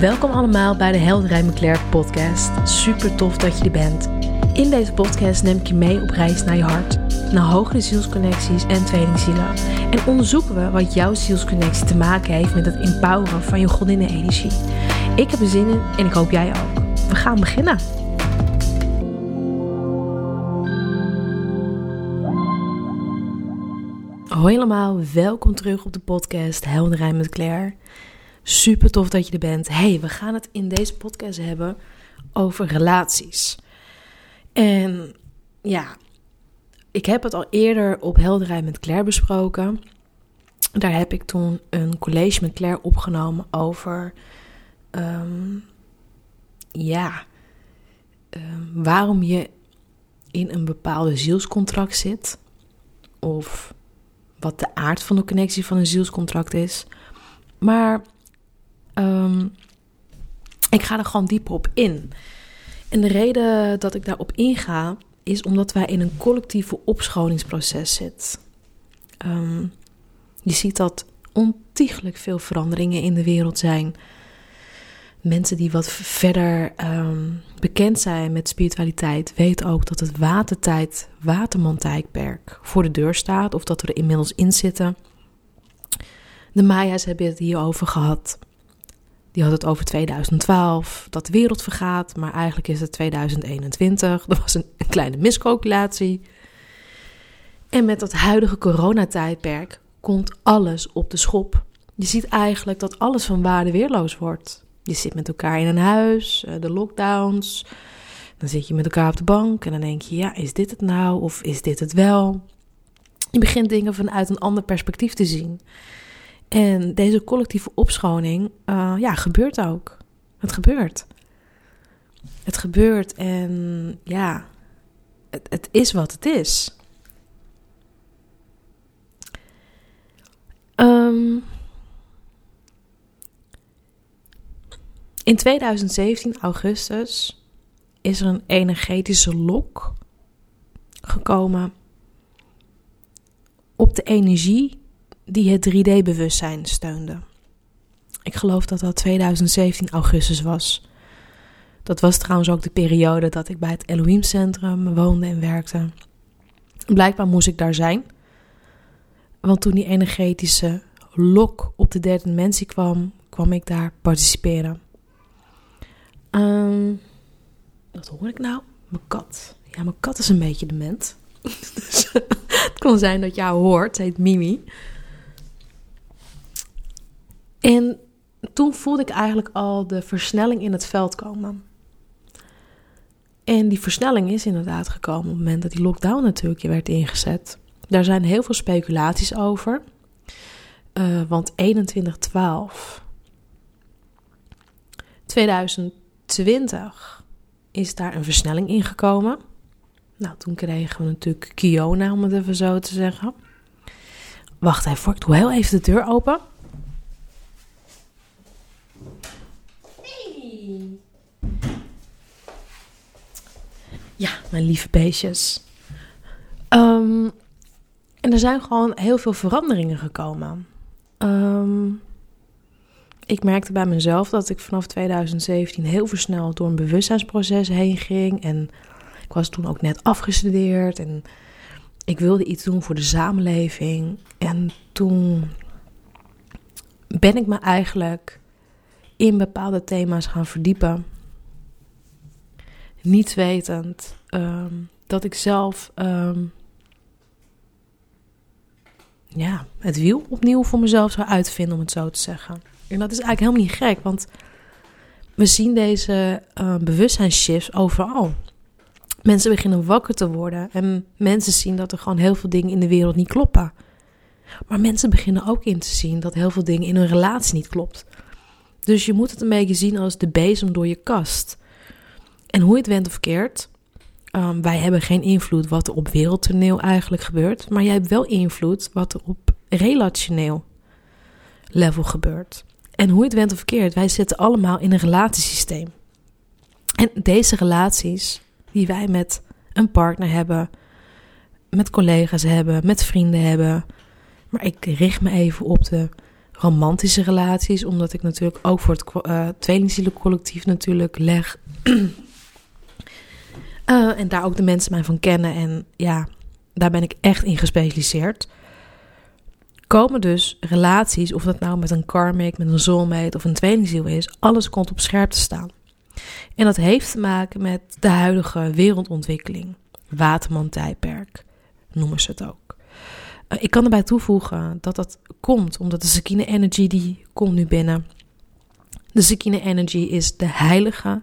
Welkom allemaal bij de Helderij McClaire podcast. Super tof dat je er bent. In deze podcast neem ik je mee op reis naar je hart, naar hogere zielsconnecties en tweelingzielen. En onderzoeken we wat jouw zielsconnectie te maken heeft met het empoweren van je godinnenenergie. Ik heb er zin in en ik hoop jij ook. We gaan beginnen. Hoi allemaal, welkom terug op de podcast Helderij met Claire. Super tof dat je er bent. Hey, we gaan het in deze podcast hebben over relaties. En ja, ik heb het al eerder op Helderij met Claire besproken. Daar heb ik toen een college met Claire opgenomen over. ehm, ja, ehm, waarom je in een bepaalde zielscontract zit. Of wat de aard van de connectie van een zielscontract is. Maar ehm, ik ga er gewoon dieper op in. En de reden dat ik daarop inga, is omdat wij in een collectieve opscholingsproces zitten. Ehm, je ziet dat ontiegelijk veel veranderingen in de wereld zijn. Mensen die wat verder ehm, bekend zijn met spiritualiteit weten ook dat het watertijd, watermantijdperk voor de deur staat. Of dat we er inmiddels in zitten. De Maya's hebben het hierover gehad. Die had het over 2012, dat de wereld vergaat, maar eigenlijk is het 2021. Er was een, een kleine miscalculatie. En met dat huidige coronatijdperk komt alles op de schop. Je ziet eigenlijk dat alles van waarde weerloos wordt. Je zit met elkaar in een huis, eh, de lockdowns. Dan zit je met elkaar op de bank en dan denk je, ja, is dit het nou of is dit het wel? Je begint dingen vanuit een ander perspectief te zien. En deze collectieve opschoning, uh, ja, gebeurt ook. Het gebeurt. Het gebeurt en ja, het, het is wat het is. Um, in 2017, augustus, is er een energetische lok gekomen op de energie die het 3D-bewustzijn steunde. Ik geloof dat dat 2017 augustus was. Dat was trouwens ook de periode dat ik bij het Elohim Centrum woonde en werkte. Blijkbaar moest ik daar zijn. Want toen die energetische lok op de derde dimensie kwam, kwam ik daar participeren. Um, wat hoor ik nou? Mijn kat. Ja, mijn kat is een beetje dement. dus het kan zijn dat jou hoort. Ze heet Mimi. En toen voelde ik eigenlijk al de versnelling in het veld komen. En die versnelling is inderdaad gekomen op het moment dat die lockdown natuurlijk werd ingezet. Daar zijn heel veel speculaties over. Uh, want 2112 2020 is daar een versnelling ingekomen. Nou, toen kregen we natuurlijk Kiona, om het even zo te zeggen. Wacht even, ik doe heel even de deur open. Ja, mijn lieve beestjes. Um, en er zijn gewoon heel veel veranderingen gekomen. Um, ik merkte bij mezelf dat ik vanaf 2017 heel versneld door een bewustzijnsproces heen ging. En ik was toen ook net afgestudeerd en ik wilde iets doen voor de samenleving. En toen ben ik me eigenlijk in bepaalde thema's gaan verdiepen. Niet wetend um, dat ik zelf um, ja, het wiel opnieuw voor mezelf zou uitvinden, om het zo te zeggen. En dat is eigenlijk helemaal niet gek, want we zien deze uh, bewustzijnsshifts overal. Mensen beginnen wakker te worden en mensen zien dat er gewoon heel veel dingen in de wereld niet kloppen. Maar mensen beginnen ook in te zien dat heel veel dingen in hun relatie niet klopt. Dus je moet het een beetje zien als de bezem door je kast. En hoe het went of keert, um, wij hebben geen invloed wat er op wereldtoneel eigenlijk gebeurt, maar jij hebt wel invloed wat er op relationeel level gebeurt. En hoe het went of keert, wij zitten allemaal in een relatiesysteem. En deze relaties die wij met een partner hebben, met collega's hebben, met vrienden hebben. Maar ik richt me even op de romantische relaties, omdat ik natuurlijk ook voor het uh, tweelingzielencollectief natuurlijk leg. Uh, en daar ook de mensen mij van kennen. En ja, daar ben ik echt in gespecialiseerd. Komen dus relaties, of dat nou met een karmic, met een soulmate of een tweelingziel is, alles komt op scherp te staan. En dat heeft te maken met de huidige wereldontwikkeling. Waterman-tijdperk noemen ze het ook. Eh, ik kan erbij toevoegen dat dat komt omdat de Sakine Energy die komt nu binnen. De Sakine Energy is de heilige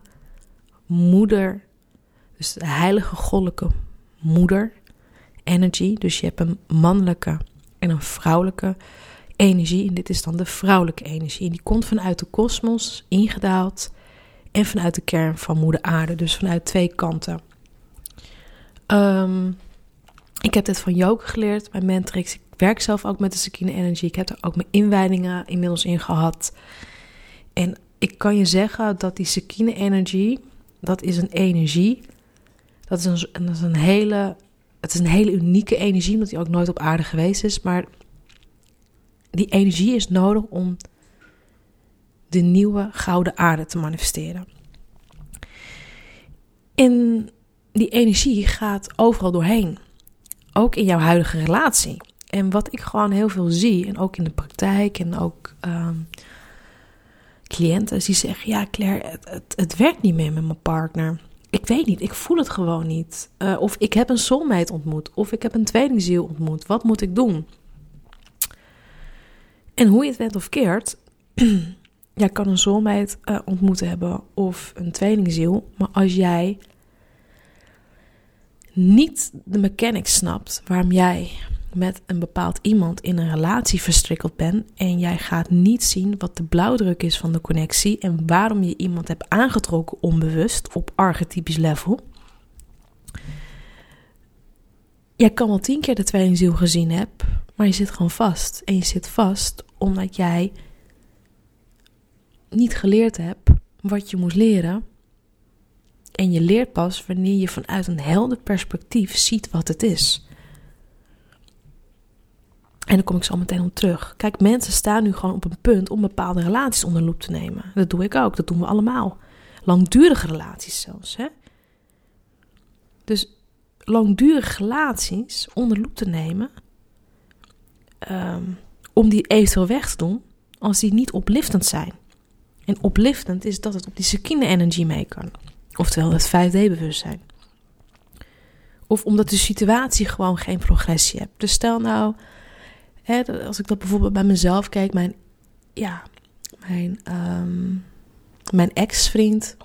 moeder, dus de heilige goddelijke moeder energy. Dus je hebt een mannelijke en een vrouwelijke energie. En dit is dan de vrouwelijke energie. En die komt vanuit de kosmos ingedaald en vanuit de kern van moeder aarde. Dus vanuit twee kanten. Um, ik heb dit van Joke geleerd bij Mentrix. Ik werk zelf ook met de Sakine Energy. Ik heb er ook mijn inwijdingen inmiddels in gehad. En ik kan je zeggen dat die Sakine Energy, dat is een energie. Dat is een, is een hele, het is een hele unieke energie, omdat die ook nooit op aarde geweest is. Maar die energie is nodig om de nieuwe gouden aarde te manifesteren. En die energie gaat overal doorheen ook in jouw huidige relatie. En wat ik gewoon heel veel zie, en ook in de praktijk en ook um, cliënten die zeggen: Ja, Claire, het, het, werkt niet meer met mijn partner. Ik weet niet, ik voel het gewoon niet. Uh, of ik heb een soulmate ontmoet, of ik heb een tweelingziel ontmoet. Wat moet ik doen? En hoe je het bent of keert, jij kan een soulmate uh, ontmoeten hebben of een tweelingziel. Maar als jij niet de mechanics snapt waarom jij met een bepaald iemand in een relatie verstrikkeld bent en jij gaat niet zien wat de blauwdruk is van de connectie en waarom je iemand hebt aangetrokken onbewust op archetypisch level. Jij kan wel tien keer de tweelingziel gezien hebben, maar je zit gewoon vast. En je zit vast omdat jij niet geleerd hebt wat je moest leren en je leert pas wanneer je vanuit een helder perspectief ziet wat het is. En dan kom ik zo meteen op terug. Kijk, mensen staan nu gewoon op een punt om bepaalde relaties onder loep te nemen. Dat doe ik ook, dat doen we allemaal. Langdurige relaties zelfs. Hè? Dus langdurige relaties onder loep te nemen. Ehm, om die eventueel weg te doen als die niet opliftend zijn. En opliftend is dat het op die sekine energy mee kan. Oftewel het 5D-bewustzijn. Of omdat de situatie gewoon geen progressie hebt. Dus stel nou, hè, als ik dat bijvoorbeeld bij mezelf kijk, mijn, ja, mijn, ehm, mijn ex-vriend,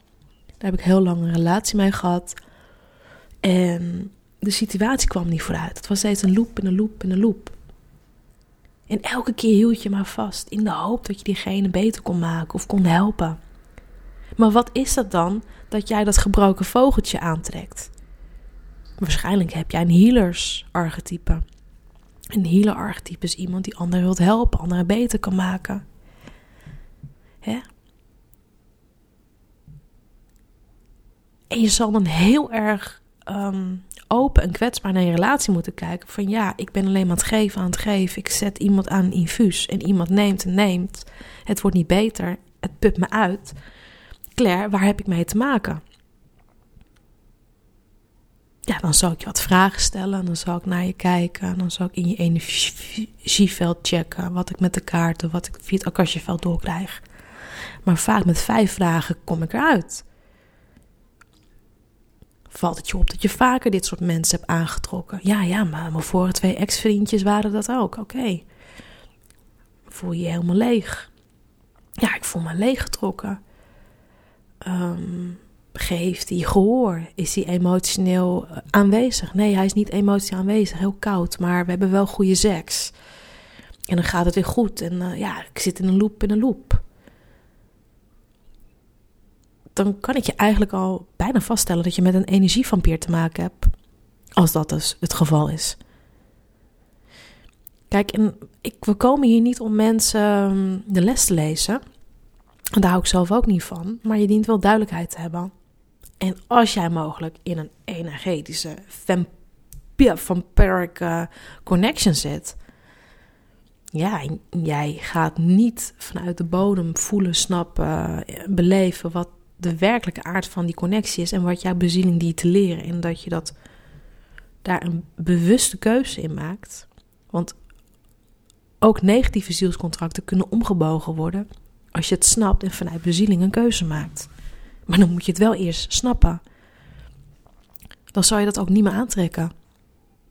daar heb ik heel lang een relatie mee gehad. En de situatie kwam niet vooruit. Het was steeds een loop en een loop en een loop. En elke keer hield je maar vast in de hoop dat je diegene beter kon maken of kon helpen. Maar wat is dat dan dat jij dat gebroken vogeltje aantrekt? Waarschijnlijk heb jij een healers-archetype. Een healer-archetype is iemand die anderen wilt helpen, anderen beter kan maken. Hè? En je zal dan heel erg ehm, open en kwetsbaar naar je relatie moeten kijken. Van ja, ik ben alleen maar het geven, aan het geven. Ik zet iemand aan een infuus en iemand neemt en neemt. Het wordt niet beter. Het put me uit. Claire, waar heb ik mee te maken? Ja, dan zal ik je wat vragen stellen. Dan zal ik naar je kijken. Dan zal ik in je energieveld checken. Wat ik met de kaarten, wat ik via het akasjeveld doorkrijg. Maar vaak met vijf vragen kom ik eruit. Valt het je op dat je vaker dit soort mensen hebt aangetrokken? Ja, ja, maar mijn vorige twee ex-vriendjes waren dat ook. Oké. Voel je je helemaal leeg? Ja, ik voel me leeggetrokken um, geeft hij gehoor? Is hij emotioneel eh, aanwezig? Nee, hij is niet emotioneel aanwezig, heel koud, maar we hebben wel goede seks. En dan gaat het weer goed. En uh, ja, ik zit in een loop in een loop. Dan kan ik je eigenlijk al bijna vaststellen dat je met een energievampier te maken hebt. Als dat dus het geval is. Kijk, en ik, we komen hier niet om mensen ehm, de les te lezen. Daar hou ik zelf ook niet van. Maar je dient wel duidelijkheid te hebben. En als jij mogelijk in een energetische vampiric connection zit. ja, jij gaat niet vanuit de bodem voelen, snappen, beleven wat de werkelijke aard van die connectie is en wat jouw bezieling die te leren. En dat je dat daar een bewuste keuze in maakt. Want ook negatieve zielscontracten kunnen omgebogen worden als je het snapt en vanuit bezieling een keuze maakt. Maar dan moet je het wel eerst snappen. Dan zou je dat ook niet meer aantrekken.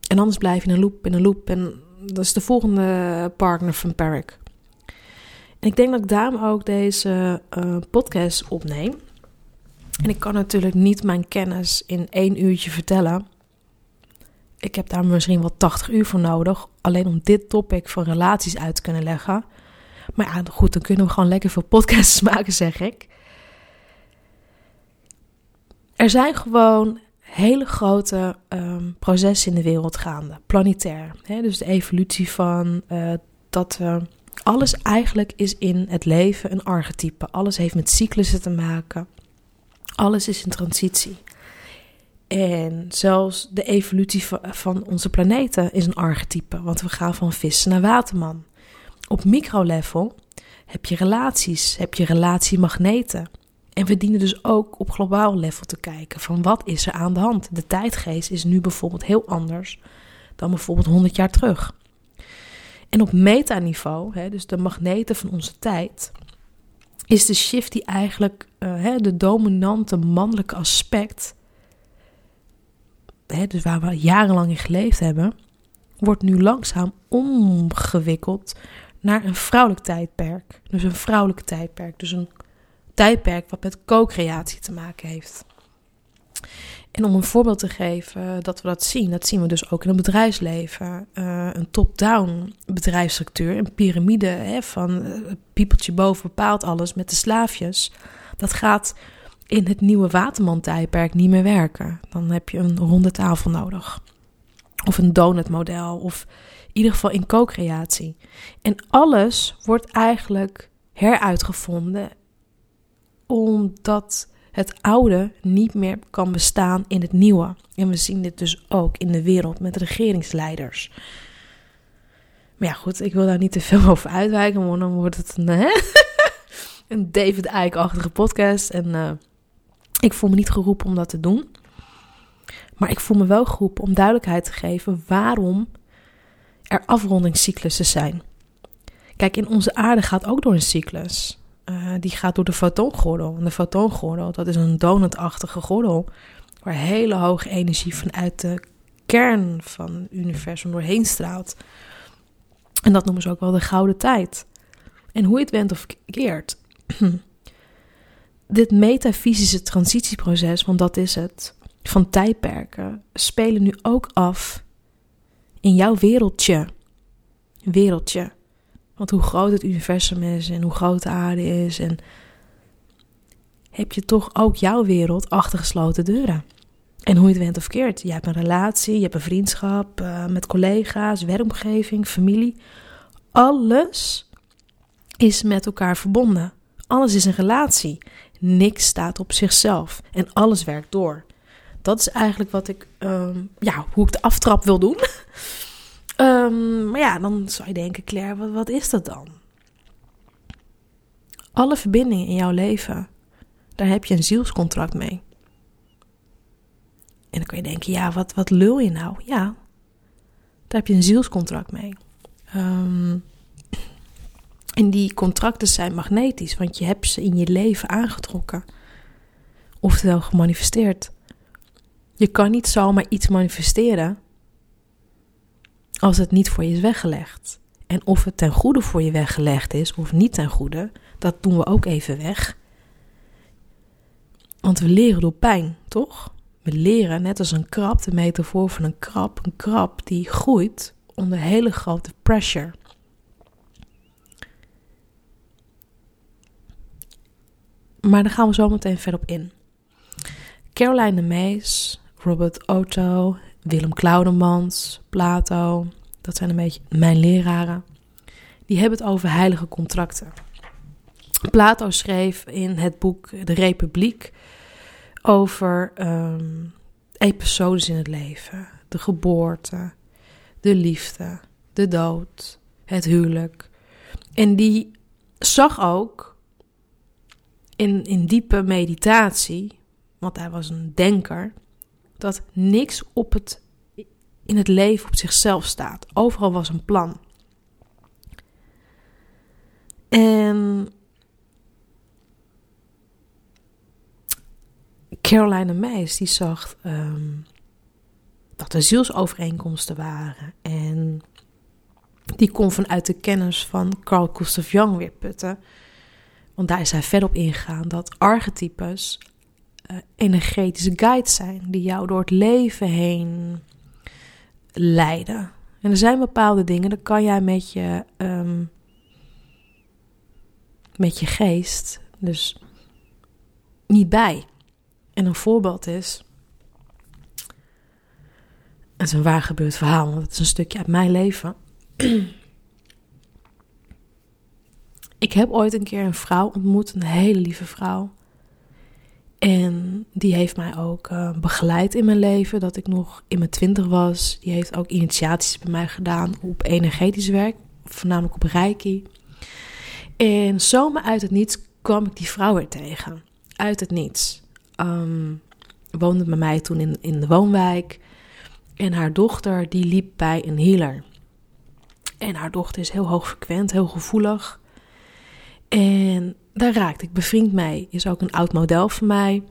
En anders blijf je in een loop, in een loop. En dat is de volgende partner van Perrick. En ik denk dat ik daarom ook deze uh, podcast opneem. En ik kan natuurlijk niet mijn kennis in één uurtje vertellen. Ik heb daar misschien wel 80 uur voor nodig. Alleen om dit topic van relaties uit te kunnen leggen. Maar ja, goed, dan kunnen we gewoon lekker veel podcasts maken, zeg ik. Er zijn gewoon hele grote um, processen in de wereld gaande, planetair. Hè? Dus de evolutie van uh, dat alles eigenlijk is in het leven een archetype. Alles heeft met cyclussen te maken. Alles is in transitie. En zelfs de evolutie van onze planeten is een archetype, want we gaan van vissen naar waterman. Op microlevel heb je relaties, heb je relatiemagneten. En we dienen dus ook op globaal level te kijken van wat is er aan de hand. De tijdgeest is nu bijvoorbeeld heel anders dan bijvoorbeeld 100 jaar terug. En op metaniveau, dus de magneten van onze tijd, is de shift die eigenlijk uh, de dominante mannelijke aspect, hè, dus waar we jarenlang in geleefd hebben, wordt nu langzaam omgewikkeld naar een vrouwelijk tijdperk. Dus een vrouwelijk tijdperk. Dus een tijdperk wat met co-creatie te maken heeft. En om een voorbeeld te geven dat we dat zien, dat zien we dus ook in het bedrijfsleven. Uh, een top-down bedrijfsstructuur, een piramide hè, van uh, piepeltje boven bepaalt alles met de slaafjes. Dat gaat in het nieuwe Waterman-tijdperk niet meer werken. Dan heb je een ronde tafel nodig. Of een donutmodel, of in ieder geval in co-creatie. En alles wordt eigenlijk heruitgevonden omdat het oude niet meer kan bestaan in het nieuwe. En we zien dit dus ook in de wereld met regeringsleiders. Maar ja, goed, ik wil daar niet te veel over uitwijken, want dan wordt het een, David Icke-achtige podcast. En uh, ik voel me niet geroepen om dat te doen. Maar ik voel me wel geroepen om duidelijkheid te geven waarom er afrondingscyclussen zijn. Kijk, in onze aarde gaat ook door een cyclus. Uh, die gaat door de fotongordel. En de fotongordel, dat is een donutachtige gordel. Waar hele hoge energie vanuit de kern van het universum doorheen straalt. En dat noemen ze ook wel de gouden tijd. En hoe je het went of keert. Dit metafysische transitieproces, want dat is het, van tijdperken, spelen nu ook af in jouw wereldje. Wereldje. Want hoe groot het universum is en hoe groot de aarde is, en heb je toch ook jouw wereld achter gesloten deuren. En hoe je het went of keert. Je hebt een relatie, je hebt een vriendschap uh, met collega's, werkomgeving, familie. Alles is met elkaar verbonden. Alles is een relatie. Niks staat op zichzelf en alles werkt door. Dat is eigenlijk wat ik, um, ja, hoe ik de aftrap wil doen. um, maar ja, dan zou je denken, Claire, wat, is dat dan? Alle verbindingen in jouw leven, daar heb je een zielscontract mee. En dan kun je denken, ja, wat, wat lul je nou? Ja, daar heb je een zielscontract mee. Um, en die contracten zijn magnetisch, want je hebt ze in je leven aangetrokken. Oftewel gemanifesteerd. Je kan niet zomaar iets manifesteren als het niet voor je is weggelegd. En of het ten goede voor je weggelegd is of niet ten goede, dat doen we ook even weg. Want we leren door pijn, toch? We leren net als een krab, de metafoor van een krab, een krab die groeit onder hele grote pressure. Maar daar gaan we zo meteen verder op in. Caroline de Mees, Robert Otto, Willem Claudemans, Plato, dat zijn een beetje mijn leraren. Die hebben het over heilige contracten. Plato schreef in het boek De Republiek over um, episodes in het leven: de geboorte, de liefde, de dood, het huwelijk. En die zag ook in, in diepe meditatie, want hij was een denker, dat niks op het, in het leven op zichzelf staat. Overal was een plan. En Caroline Meis die zag ehm, dat er zielsovereenkomsten waren. En die kon vanuit de kennis van Carl Gustav Jung weer putten. Want daar is hij verder op ingegaan dat archetypes energetische guides zijn die jou door het leven heen leiden. En er zijn bepaalde dingen, daar kan jij met je, um, met je geest dus niet bij. En een voorbeeld is. Het is een waar gebeurd verhaal, want het is een stukje uit mijn leven. Ik heb ooit een keer een vrouw ontmoet, een hele lieve vrouw. En die heeft mij ook uh, begeleid in mijn leven, dat ik nog in mijn twintig was. Die heeft ook initiaties bij mij gedaan op energetisch werk, voornamelijk op reiki. En zomaar uit het niets kwam ik die vrouw weer tegen. Uit het niets. Um, woonde bij mij toen in, in de woonwijk. En haar dochter die liep bij een healer. En haar dochter is heel hoogfrequent, heel gevoelig. En daar raakte ik bevriend mee. Is ook een oud model van mij.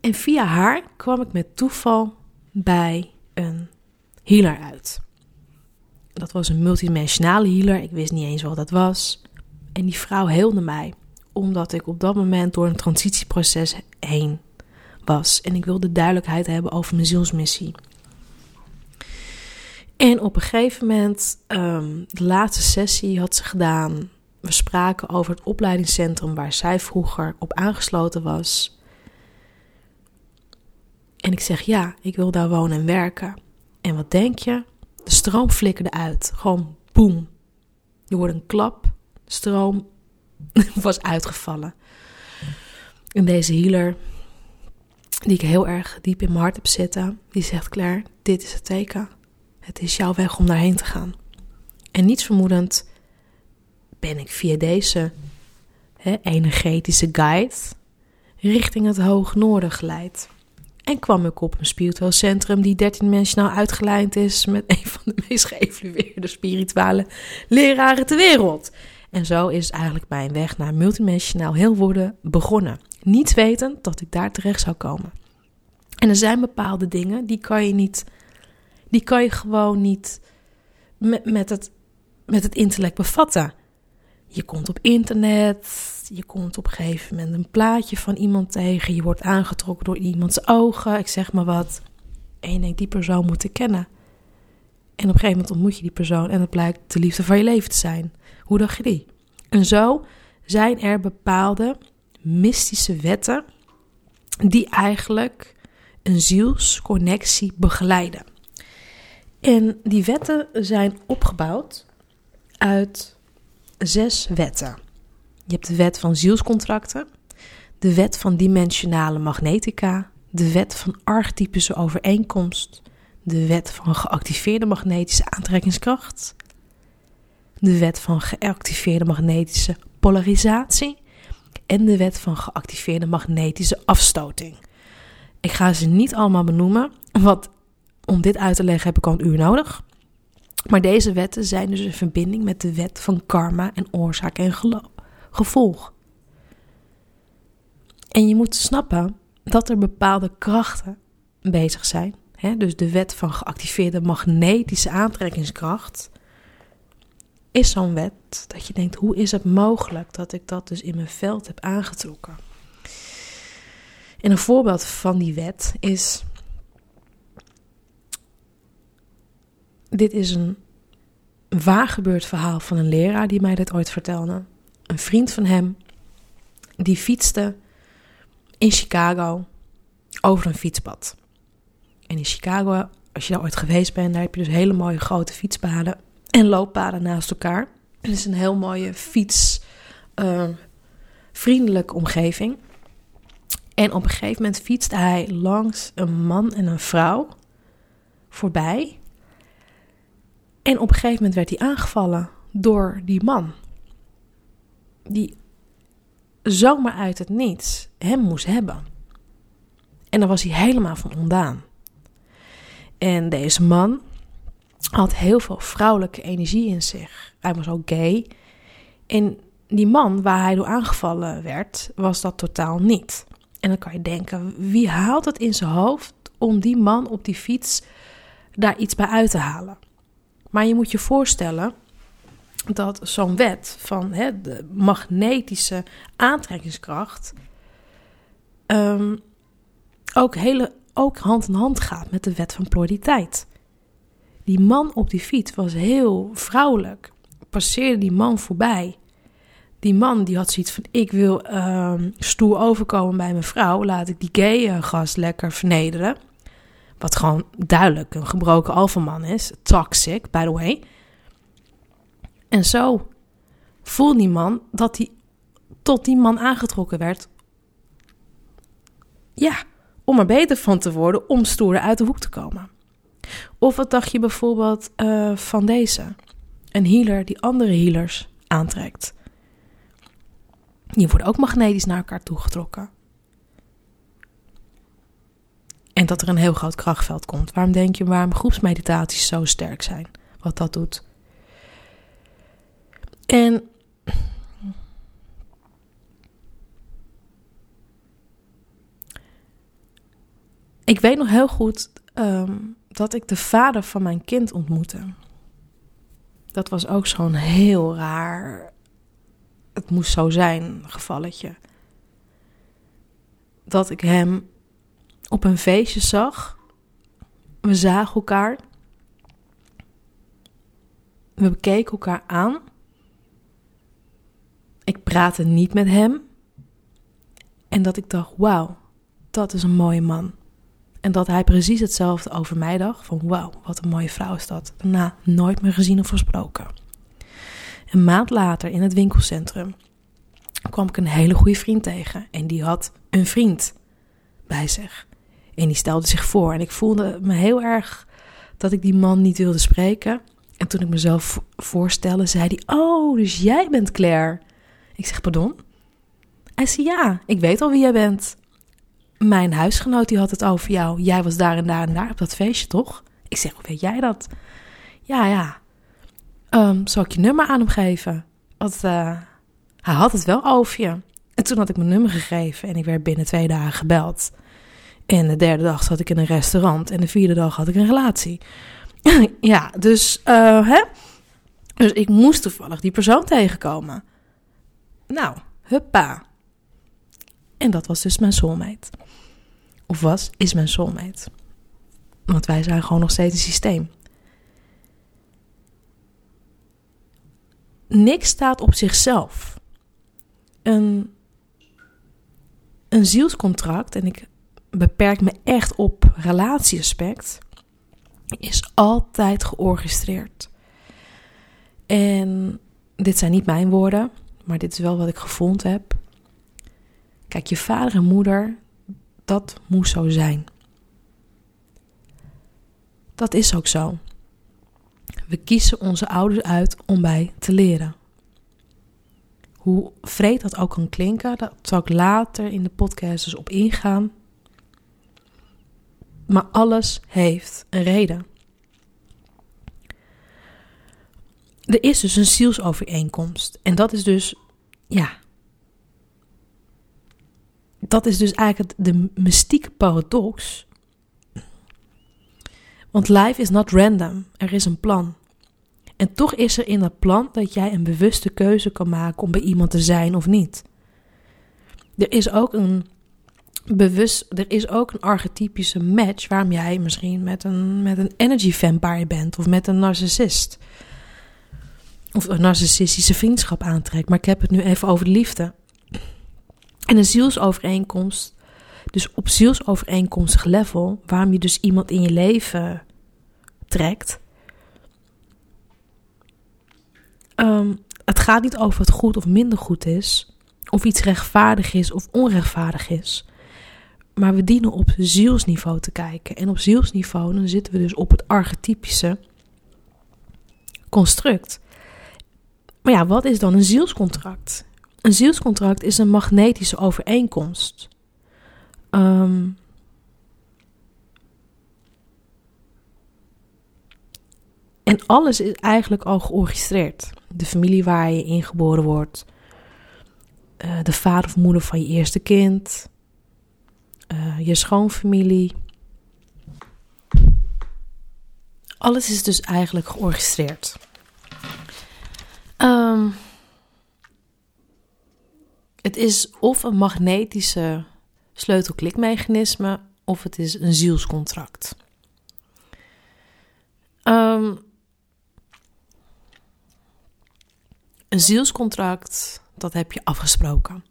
En via haar kwam ik met toeval bij een healer uit. Dat was een multidimensionale healer. Ik wist niet eens wat dat was. En die vrouw heelde mij, omdat ik op dat moment door een transitieproces heen was. En ik wilde duidelijkheid hebben over mijn zielsmissie. En op een gegeven moment, um, de laatste sessie had ze gedaan. We spraken over het opleidingscentrum waar zij vroeger op aangesloten was. En ik zeg ja, ik wil daar wonen en werken. En wat denk je? De stroom flikkerde uit. Gewoon boem. Je hoort een klap. De stroom was uitgevallen. En deze healer, die ik heel erg diep in mijn hart heb zitten, die zegt: Claire, dit is het teken. Het is jouw weg om daarheen te gaan. En niets vermoedend ben ik via deze hè, energetische guide richting het hoog noorden geleid. En kwam ik op een spiritueel centrum die 13 mensen nou uitgelijnd is met een van de meest geëvalueerde spirituele leraren ter wereld. En zo is eigenlijk mijn weg naar multidimensionaal heel worden begonnen. Niet wetend dat ik daar terecht zou komen. En er zijn bepaalde dingen die kan je niet, die kan je gewoon niet met, met, het, met het intellect bevatten. Je komt op internet, je komt op een gegeven moment een plaatje van iemand tegen, je wordt aangetrokken door iemands ogen, ik zeg maar wat. En je denkt, die persoon moet ik kennen. En op een gegeven moment ontmoet je die persoon en het blijkt de liefde van je leven te zijn. Hoe dacht je die? En zo zijn er bepaalde mystische wetten die eigenlijk een zielsconnectie begeleiden. En die wetten zijn opgebouwd uit zes wetten. Je hebt de wet van zielscontracten, de wet van dimensionale magnetica, de wet van archetypische overeenkomst, de wet van geactiveerde magnetische aantrekkingskracht, de wet van geactiveerde magnetische polarisatie en de wet van geactiveerde magnetische afstoting. Ik ga ze niet allemaal benoemen, want om dit uit te leggen heb ik al een uur nodig. Maar deze wetten zijn dus in verbinding met de wet van karma en oorzaak en gevolg. En je moet snappen dat er bepaalde krachten bezig zijn. Hè? Dus de wet van geactiveerde magnetische aantrekkingskracht is zo'n wet dat je denkt: hoe is het mogelijk dat ik dat dus in mijn veld heb aangetrokken? En een voorbeeld van die wet is Dit is een waar gebeurd verhaal van een leraar die mij dit ooit vertelde. Een vriend van hem, die fietste in Chicago over een fietspad. En in Chicago, als je daar ooit geweest bent, daar heb je dus hele mooie grote fietspaden en looppaden naast elkaar. Het is een heel mooie fietsvriendelijke uh, omgeving. En op een gegeven moment fietste hij langs een man en een vrouw voorbij. En op een gegeven moment werd hij aangevallen door die man. Die zomaar uit het niets hem moest hebben. En dan was hij helemaal van ondaan. En deze man had heel veel vrouwelijke energie in zich. Hij was ook gay. En die man waar hij door aangevallen werd, was dat totaal niet. En dan kan je denken, wie haalt het in zijn hoofd om die man op die fiets daar iets bij uit te halen? Maar je moet je voorstellen dat zo'n wet van hè, de magnetische aantrekkingskracht ehm, ook, hele, ook hand in hand gaat met de wet van polariteit. Die man op die fiets was heel vrouwelijk. Passeerde die man voorbij. Die man die had zoiets van: ik wil um, stoer overkomen bij mijn vrouw. Laat ik die gay eh, gast lekker vernederen. Wat gewoon duidelijk een gebroken alfaman is. Toxic, by the way. En zo voelde die man dat hij tot die man aangetrokken werd. Ja, om er beter van te worden, om stoerder uit de hoek te komen. Of wat dacht je bijvoorbeeld uh, van deze? Een healer die andere healers aantrekt. Die worden ook magnetisch naar elkaar toegetrokken. En dat er een heel groot krachtveld komt. Waarom denk je waarom groepsmeditaties zo sterk zijn? Wat dat doet. En ik weet nog heel goed um, dat ik de vader van mijn kind ontmoette. Dat was ook zo'n heel raar, het moest zo zijn, gevalletje. Dat ik hem op een feestje zag. We zagen elkaar. We bekeken elkaar aan. Ik praatte niet met hem. En dat ik dacht, wauw, dat is een mooie man. En dat hij precies hetzelfde over mij dacht. Van wauw, wat een mooie vrouw is dat. Daarna nooit meer gezien of gesproken. Een maand later in het winkelcentrum kwam ik een hele goede vriend tegen. En die had een vriend bij zich. En die stelde zich voor. En ik voelde me heel erg dat ik die man niet wilde spreken. En toen ik mezelf voorstelde, zei hij: Oh, dus jij bent Claire. Ik zeg: Pardon? Hij zei: Ja, ik weet al wie jij bent. Mijn huisgenoot die had het over jou. Jij was daar en daar en daar op dat feestje, toch? Ik zeg: Hoe weet jij dat? Ja, ja. Um, zal ik je nummer aan hem geven? Want uh, hij had het wel over je. En toen had ik mijn nummer gegeven en ik werd binnen twee dagen gebeld. En de derde dag zat ik in een restaurant. En de vierde dag had ik een relatie. ja, dus, uh, hè? Dus ik moest toevallig die persoon tegenkomen. Nou, huppa. En dat was dus mijn soulmate. Of was, is mijn soulmate. Want wij zijn gewoon nog steeds een systeem. Niks staat op zichzelf. Een, een zielscontract, en ik beperk me echt op relatieaspect, is altijd georchestreerd. En dit zijn niet mijn woorden, maar dit is wel wat ik gevonden heb. Kijk, je vader en moeder, dat moest zo zijn. Dat is ook zo. We kiezen onze ouders uit om bij te leren. Hoe vreed dat ook kan klinken, dat zal ik later in de podcast dus op ingaan. Maar alles heeft een reden. Er is dus een zielsovereenkomst. En dat is dus, ja. Dat is dus eigenlijk de mystieke paradox. Want life is not random. Er is een plan. En toch is er in dat plan dat jij een bewuste keuze kan maken om bij iemand te zijn of niet. Er is ook een bewust, er is ook een archetypische match waarom jij misschien met een, met een energy vampire bent of met een narcissist. Of een narcissistische vriendschap aantrekt. Maar ik heb het nu even over de liefde. En een zielsovereenkomst, dus op zielsovereenkomstig level, waarom je dus iemand in je leven trekt. Ehm, het gaat niet over wat goed of minder goed is, of iets rechtvaardig is of onrechtvaardig is. Maar we dienen op zielsniveau te kijken. En op zielsniveau dan zitten we dus op het archetypische construct. Maar ja, wat is dan een zielscontract? Een zielscontract is een magnetische overeenkomst. Um, en alles is eigenlijk al georchestreerd. De familie waar je in geboren wordt, uh, de vader of moeder van je eerste kind, uh, je schoonfamilie. Alles is dus eigenlijk georchestreerd. Um, het is of een magnetische sleutelklikmechanisme of het is een zielscontract. Um, een zielscontract, dat heb je afgesproken.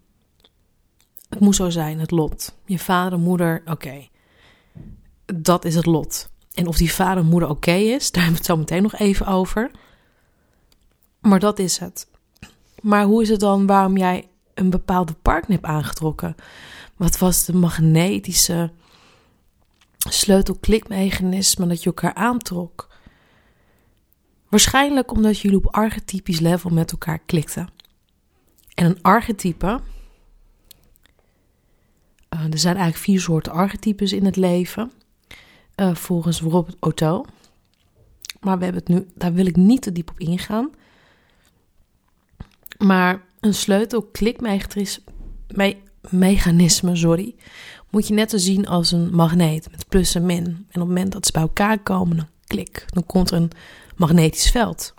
Het moet zo zijn, het lot. Je vader, moeder, oké. Dat is het lot. En of die vader en moeder oké is, daar hebben we het zo meteen nog even over. Maar dat is het. Maar hoe is het dan waarom jij een bepaalde partner hebt aangetrokken? Wat was de magnetische sleutelklikmechanisme dat je elkaar aantrok? Waarschijnlijk omdat jullie op archetypisch level met elkaar klikten. En een archetype. Uh, er zijn eigenlijk vier soorten archetypes in het leven. Uh, volgens Robert Otto. Maar we hebben het nu, daar wil ik niet te diep op ingaan. Maar een sleutelklikmechanisme, sorry, moet je net zo zien als een magneet met plus en min. En op het moment dat ze bij elkaar komen, dan klik, dan komt er een magnetisch veld.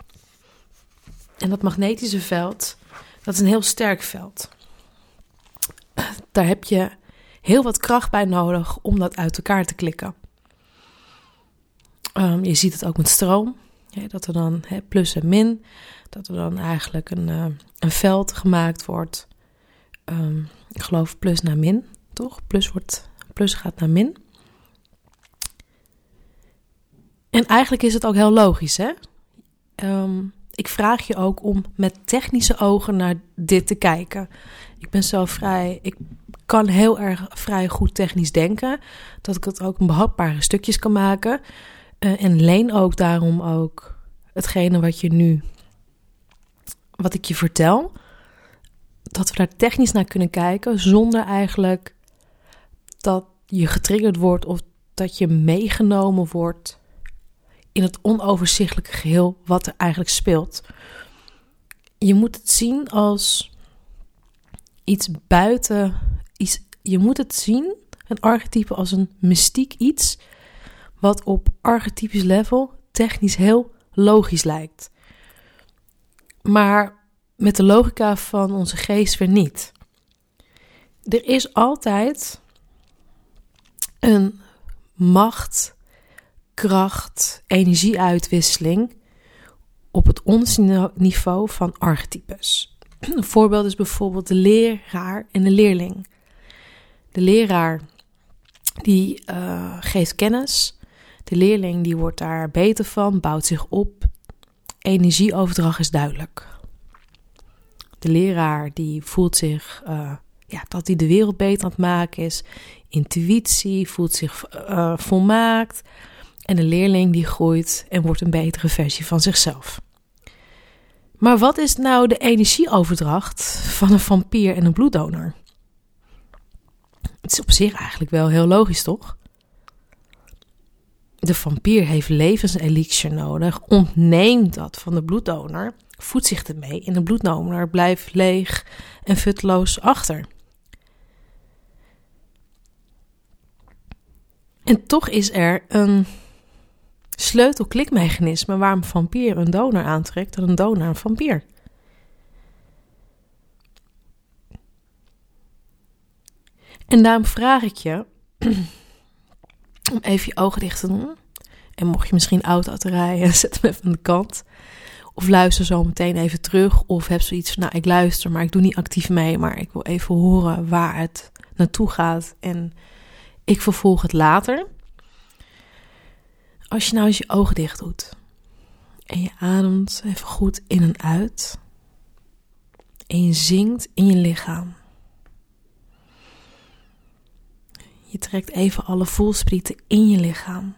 En dat magnetische veld, dat is een heel sterk veld. Daar heb je heel wat kracht bij nodig om dat uit elkaar te klikken. Um, je ziet het ook met stroom. dat er dan plus en min, dat er dan eigenlijk een, uh, een veld gemaakt wordt. Um, ik geloof plus naar min, toch? Plus, wordt, plus gaat naar min. En eigenlijk is het ook heel logisch, hè? Um, ik vraag je ook om met technische ogen naar dit te kijken. Ik ben zo vrij, ik kan heel erg vrij goed technisch denken. Dat ik het ook in behapbare stukjes kan maken. Uh, en leen ook daarom ook hetgene wat je nu, wat ik je vertel. Dat we daar technisch naar kunnen kijken zonder eigenlijk dat je getriggerd wordt of dat je meegenomen wordt in het onoverzichtelijke geheel wat er eigenlijk speelt. Je moet het zien als iets buiten. Je moet het zien, een archetype, als een mystiek iets. Wat op archetypisch level technisch heel logisch lijkt. Maar met de logica van onze geest weer niet. Er is altijd een macht kracht, energieuitwisseling op het onderste niveau van archetypes. Een voorbeeld is bijvoorbeeld de leraar en de leerling. De leraar die uh, geeft kennis, de leerling die wordt daar beter van, bouwt zich op. Energieoverdracht is duidelijk. De leraar die voelt zich uh, ja, dat hij de wereld beter aan het maken is. Intuïtie, voelt zich uh, volmaakt. En de leerling die groeit en wordt een betere versie van zichzelf. Maar wat is nou de energieoverdracht van een vampier en een bloeddonor? Het is op zich eigenlijk wel heel logisch, toch? De vampier heeft levenselixer nodig, ontneemt dat van de bloeddonor, voedt zich ermee en de bloeddonor blijft leeg en futloos achter. En toch is er een sleutelklikmechanisme waar een vampier een donor aantrekt en een donor een vampier. En daarom vraag ik je om even je ogen dicht te doen. En mocht je misschien auto te rijden, zet hem even aan de kant. Of luister zo meteen even terug. Of heb zoiets nou ik luister, maar ik doe niet actief mee. Maar ik wil even horen waar het naartoe gaat. En ik vervolg het later. Als je nou eens je ogen dicht doet en je ademt even goed in en uit en je zingt in je lichaam. Je trekt even alle voelsprieten in je lichaam.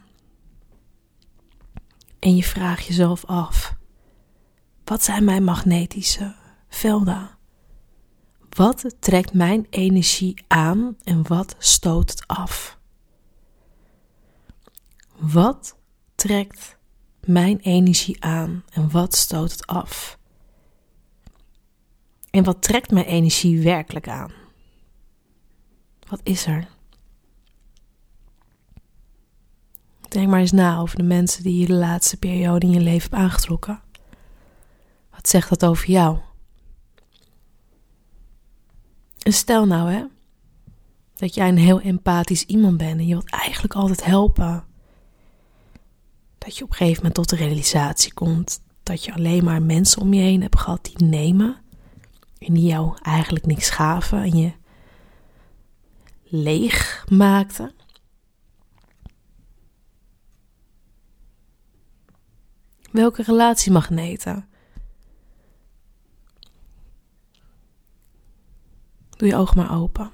En je vraagt jezelf af: Wat zijn mijn magnetische velden? Wat trekt mijn energie aan en wat stoot het af? Wat trekt mijn energie aan en wat stoot het af? En wat trekt mijn energie werkelijk aan? Wat is er? Denk maar eens na over de mensen die je de laatste periode in je leven hebt aangetrokken. Wat zegt dat over jou? En stel nou hè, dat jij een heel empathisch iemand bent en je wilt eigenlijk altijd helpen. Dat je op een gegeven moment tot de realisatie komt dat je alleen maar mensen om je heen hebt gehad die nemen en die jou eigenlijk niks gaven en je leeg maakten. Welke relatiemagneten? Doe je ogen maar open.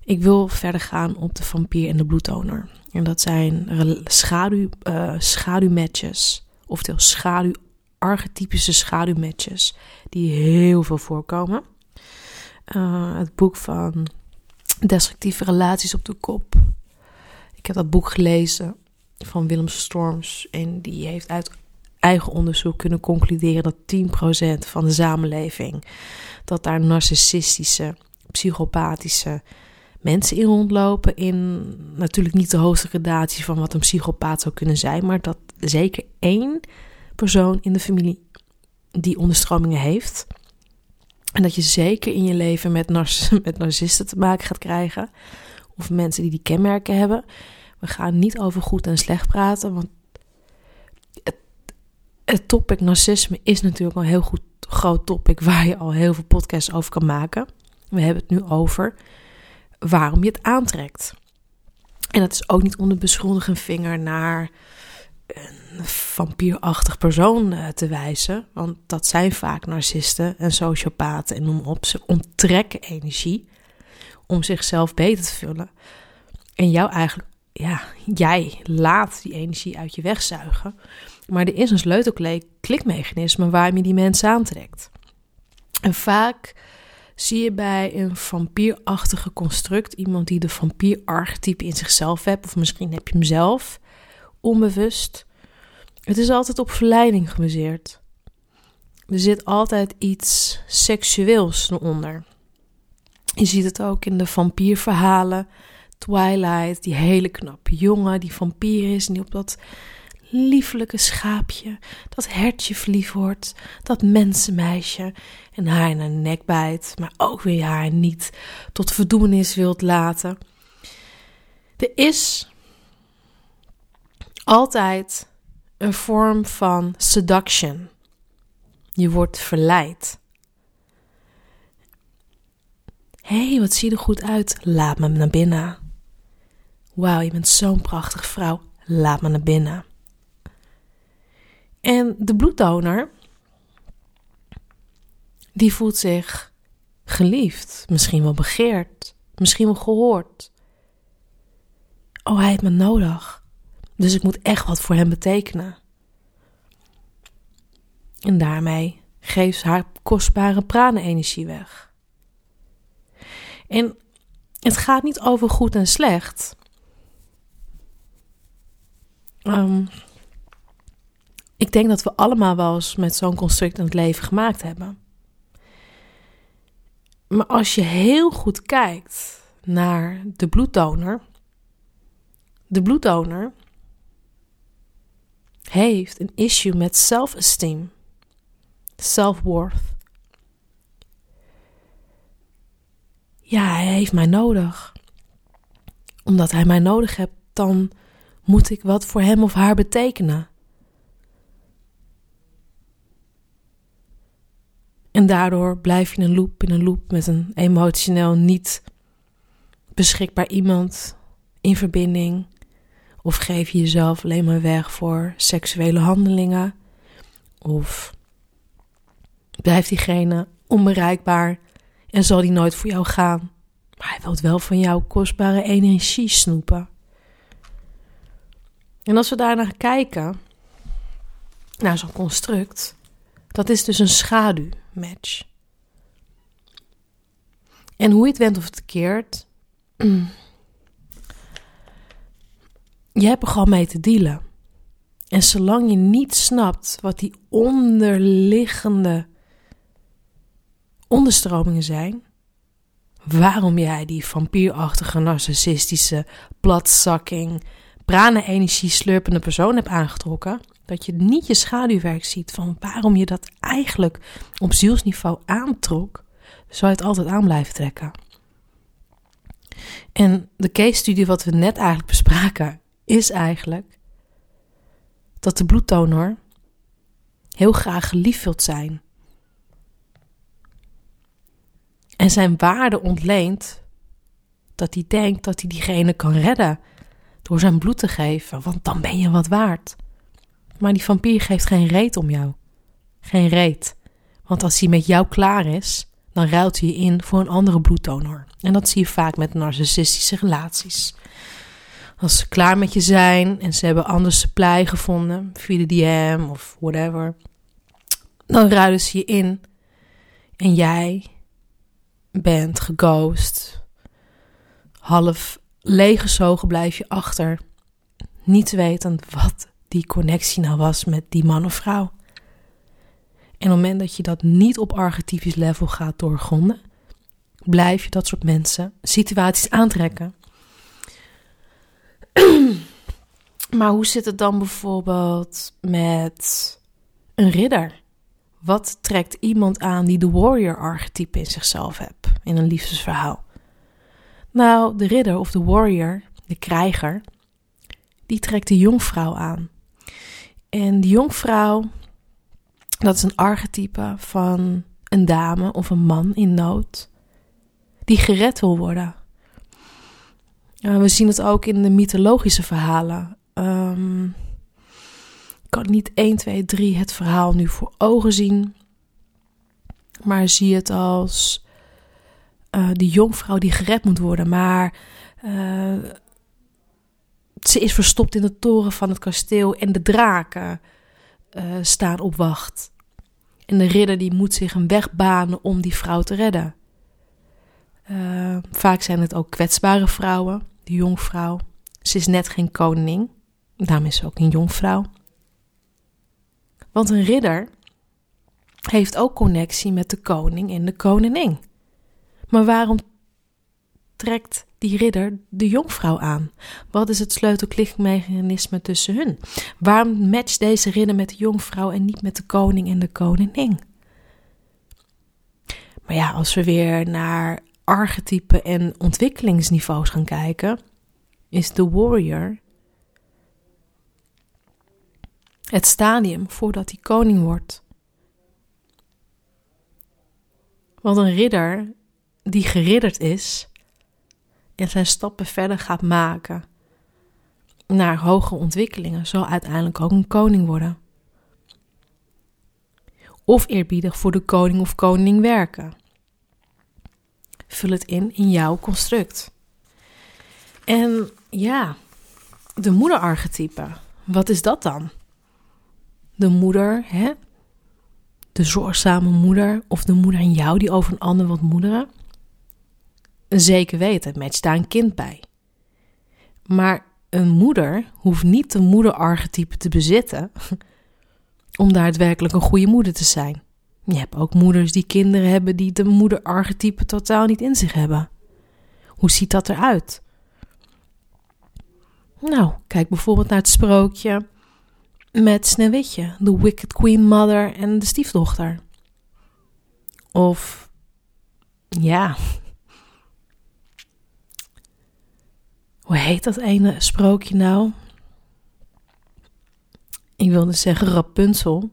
Ik wil verder gaan op de vampier en de bloedtoner. En dat zijn schaduw, uh, schaduwmatches. Oftewel schaduw, archetypische schaduwmatches. Die heel veel voorkomen. Uh, het boek van Destructieve Relaties op de Kop. Ik heb dat boek gelezen van Willem Storms. En die heeft uit eigen onderzoek kunnen concluderen dat 10% van de samenleving dat daar narcissistische, psychopathische mensen in rondlopen. In natuurlijk niet de hoogste gradatie van wat een psychopaat zou kunnen zijn, maar dat zeker één persoon in de familie die onderstromingen heeft. En dat je zeker in je leven met, met narcisten te maken gaat krijgen. Of mensen die die kenmerken hebben. We gaan niet over goed en slecht praten, want het, het topic narcisme is natuurlijk een heel goed groot topic waar je al heel veel podcasts over kan maken. We hebben het nu over waarom je het aantrekt. En dat is ook niet onder beschuldigende vinger naar een vampierachtig persoon eh, te wijzen. Want dat zijn vaak narcisten en sociopaten en noem op. Ze onttrekken energie om zichzelf beter te vullen. En jou eigenlijk ja, jij laat die energie uit je wegzuigen. Maar er is een sleutelklikmechanisme waarom je die mensen aantrekt. En vaak zie je bij een vampierachtige construct iemand die de vampierarchetype in zichzelf hebt, of misschien heb je hem zelf onbewust. Het is altijd op verleiding gebaseerd. Er zit altijd iets seksueels eronder. Je ziet het ook in de vampierverhalen Twilight, die hele knappe jongen, die vampier is en die op dat lieflijke schaapje, dat hertje verliefd wordt, dat mensenmeisje en haar in haar nek bijt, maar ook weer haar niet tot verdoemenis wilt laten. Er is altijd een vorm van seduction. Je wordt verleid. Hé, hey, wat zie je er goed uit? Laat me naar binnen. Wauw, je bent zo'n prachtige vrouw. Laat me naar binnen. En de bloeddonor, die voelt zich geliefd, misschien wel begeerd, misschien wel gehoord. Oh, hij heeft me nodig. Dus ik moet echt wat voor hem betekenen. En daarmee geeft haar kostbare pranenenergie weg. En het gaat niet over goed en slecht. Um, ik denk dat we allemaal wel eens met zo'n construct in het leven gemaakt hebben. Maar als je heel goed kijkt naar de bloeddonor, de bloeddonor heeft een issue met self-esteem, self-worth. Ja, hij heeft mij nodig. Omdat hij mij nodig heeft, dan moet ik wat voor hem of haar betekenen. En daardoor blijf je in een loop, in een loop met een emotioneel niet beschikbaar iemand in verbinding. Of geef je jezelf alleen maar weg voor seksuele handelingen. Of blijft diegene onbereikbaar en zal die nooit voor jou gaan. Maar hij wil wel van jouw kostbare energie snoepen. En als we daar naar kijken, naar zo'n construct, dat is dus een schaduwmatch. En hoe je het went of het keert, je hebt er gewoon mee te dealen. En zolang je niet snapt wat die onderliggende onderstromingen zijn, waarom jij die vampierachtige, narcissistische, platzakking, prana-energie slurpende persoon hebt aangetrokken, dat je niet je schaduwwerk ziet van waarom je dat eigenlijk op zielsniveau aantrok, zou je het altijd aan blijven trekken. En de case studie wat we net eigenlijk bespraken, is eigenlijk dat de bloeddonor heel graag geliefd wilt zijn. En zijn waarde ontleent dat hij denkt dat hij diegene kan redden door zijn bloed te geven, want dan ben je wat waard. Maar die vampier geeft geen reet om jou. Geen reet. Want als hij met jou klaar is, dan ruilt hij in voor een andere bloeddonor. En dat zie je vaak met narcissistische relaties. Als ze klaar met je zijn en ze hebben anders supply gevonden, via de DM of whatever, dan ruilen ze je in. En jij bent geghost. Half leeggezogen blijf je achter. Niet wetend wat die connectie nou was met die man of vrouw. En op het moment dat je dat niet op archetypisch level gaat doorgronden, blijf je dat soort mensen, situaties aantrekken. maar hoe zit het dan bijvoorbeeld met een ridder? Wat trekt iemand aan die de warrior-archetype in zichzelf hebt in een liefdesverhaal? Nou, de ridder of de warrior, de krijger, die trekt de jongvrouw aan. En de jongvrouw, dat is een archetype van een dame of een man in nood, die gered wil worden. we zien het ook in de mythologische verhalen. Um, ik kan niet 1, 2, 3 het verhaal nu voor ogen zien. Maar zie het als uh, die jongvrouw die gered moet worden. Maar uh, ze is verstopt in de toren van het kasteel en de draken uh, staan op wacht. En de ridder die moet zich een weg banen om die vrouw te redden. Vaak zijn het ook kwetsbare vrouwen, die jongvrouw. Ze is net geen koning, daarom is ze ook een jongvrouw. Want een ridder heeft ook connectie met de koning en de koningin. Maar waarom trekt die ridder de jonkvrouw aan? Wat is het sleutelklikmechanisme tussen hun? Waarom matcht deze ridder met de jonkvrouw en niet met de koning en de koningin? Maar ja, als we weer naar archetypen en ontwikkelingsniveaus gaan kijken, is de warrior het stadium voordat hij koning wordt. Want een ridder die geridderd is en zijn stappen verder gaat maken naar hogere ontwikkelingen, zal uiteindelijk ook een koning worden. Of eerbiedig voor de koning of koning werken. Vul het in in jouw construct. En ja, de moederarchetype, wat is dat dan? De moeder, hè? De zorgzame moeder of de moeder in jou die over een ander wil moederen. Zeker weten, matcht daar een kind bij. Maar een moeder hoeft niet de moederarchetype te bezitten om daadwerkelijk een goede moeder te zijn. Je hebt ook moeders die kinderen hebben die de moederarchetype totaal niet in zich hebben. Hoe ziet dat eruit? Nou, kijk bijvoorbeeld naar het sprookje met Sneeuwwitje, de Wicked Queen Mother en de stiefdochter. Of ja, Hoe heet dat ene sprookje nou? Ik wilde zeggen Rapunzel.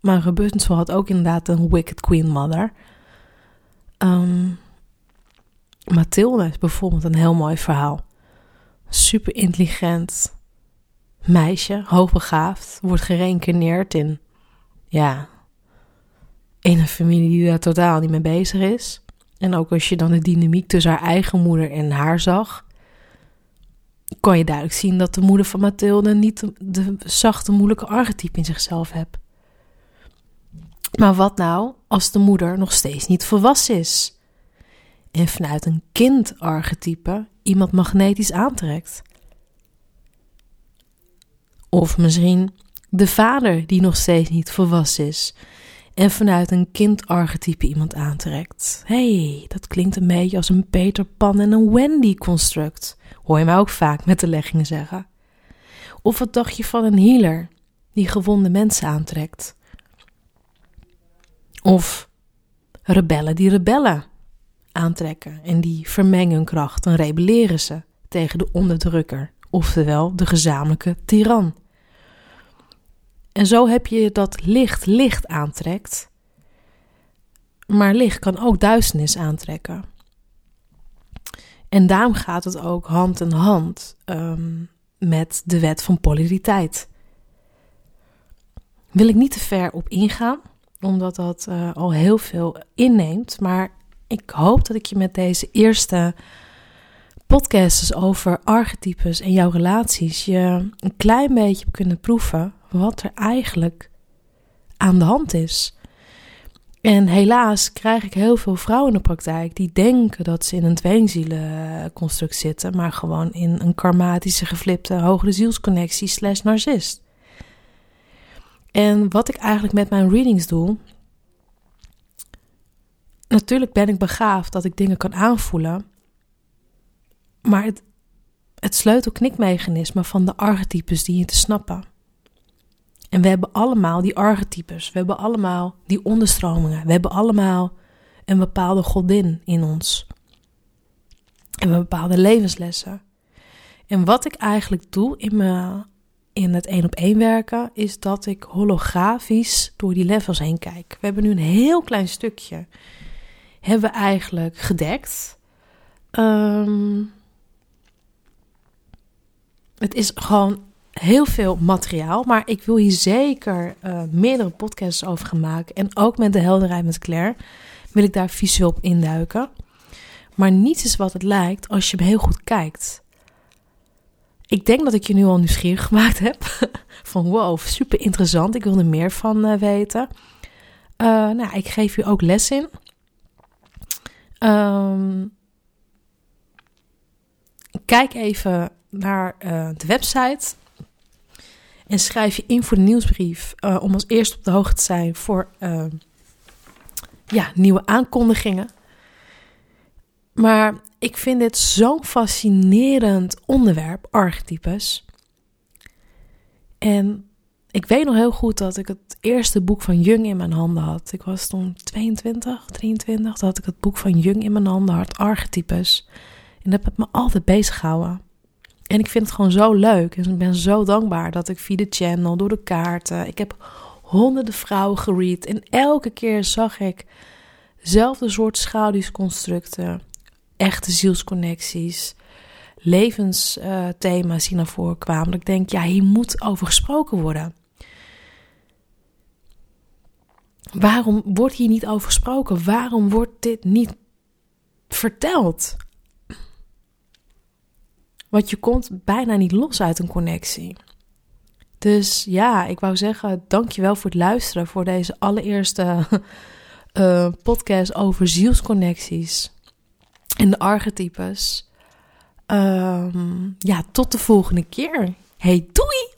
Maar Rapunzel had ook inderdaad een Wicked Queen Mother. Um, is bijvoorbeeld een heel mooi verhaal. Super intelligent meisje, hoogbegaafd, wordt gereïncarneerd in, ja, in een familie die daar totaal niet mee bezig is. En ook als je dan de dynamiek tussen haar eigen moeder en haar zag, kon je duidelijk zien dat de moeder van Mathilde niet de, zachte, moeilijke archetype in zichzelf heeft. Maar wat nou als de moeder nog steeds niet volwassen is? En vanuit een kind-archetype iemand magnetisch aantrekt? Of misschien de vader die nog steeds niet volwassen is en vanuit een kind-archetype iemand aantrekt. hey, dat klinkt een beetje als een Peter Pan en een Wendy construct. Hoor je mij ook vaak met de leggingen zeggen. Of wat dacht je van een healer die gewonde mensen aantrekt? Of rebellen die rebellen aantrekken en die vermengen hun kracht en rebelleren ze tegen de onderdrukker, oftewel de gezamenlijke tiran. En zo heb je dat licht licht aantrekt, maar licht kan ook duisternis aantrekken. En daarom gaat het ook hand in hand um, met de wet van polariteit. Wil ik niet te ver op ingaan, omdat dat uh, al heel veel inneemt. Maar ik hoop dat ik je met deze eerste podcasts over archetypes en jouw relaties je een klein beetje hebt kunnen proeven wat er eigenlijk aan de hand is. En helaas krijg ik heel veel vrouwen in de praktijk die denken dat ze in een tweelingzielenconstruct zitten, maar gewoon in een karmatische, geflipte, hogere zielsconnectie slash narcist. En wat ik eigenlijk met mijn readings doe, natuurlijk ben ik begaafd dat ik dingen kan aanvoelen, maar het, het sleutelknikmechanisme van de archetypes die je te snappen. En we hebben allemaal die archetypes. We hebben allemaal die onderstromingen. We hebben allemaal een bepaalde godin in ons. En bepaalde levenslessen. En wat ik eigenlijk doe in, me, in het één op één werken, is dat ik holografisch door die levels heen kijk. We hebben nu een heel klein stukje, hebben we eigenlijk gedekt. Ehm, het is gewoon heel veel materiaal. Maar ik wil hier zeker uh, meerdere podcasts over gaan maken. En ook met de helderheid met Claire wil ik daar visueel op induiken. Maar niets is wat het lijkt als je hem heel goed kijkt. Ik denk dat ik je nu al nieuwsgierig gemaakt heb. Van wow, super interessant. Ik wil er meer van uh, weten. Uh, nou, ik geef u ook les in. Um, kijk even naar de website en schrijf je in voor de nieuwsbrief uh, om als eerste op de hoogte te zijn voor uh, ja, nieuwe aankondigingen. Maar ik vind dit zo'n fascinerend onderwerp, archetypes. En ik weet nog heel goed dat ik het eerste boek van Jung in mijn handen had. Ik was toen 22, 23, dat ik het boek van Jung in mijn handen had, archetypes. En dat heb me altijd bezig gehouden. En ik vind het gewoon zo leuk. En ik ben zo dankbaar dat ik via de channel, door de kaarten. Ik heb honderden vrouwen geread. En elke keer zag ik dezelfde soort schaduwconstructen. Echte zielsconnecties. Levensthema's die naar voren kwamen. Dat ik denk, ja, hier moet over gesproken worden. Waarom wordt hier niet over gesproken? Waarom wordt dit niet verteld? Want je komt bijna niet los uit een connectie. Dus ja, ik wou zeggen, dankjewel voor het luisteren voor deze allereerste uh, podcast over zielsconnecties en de archetypes. Um, ja, tot de volgende keer. Hey, doei!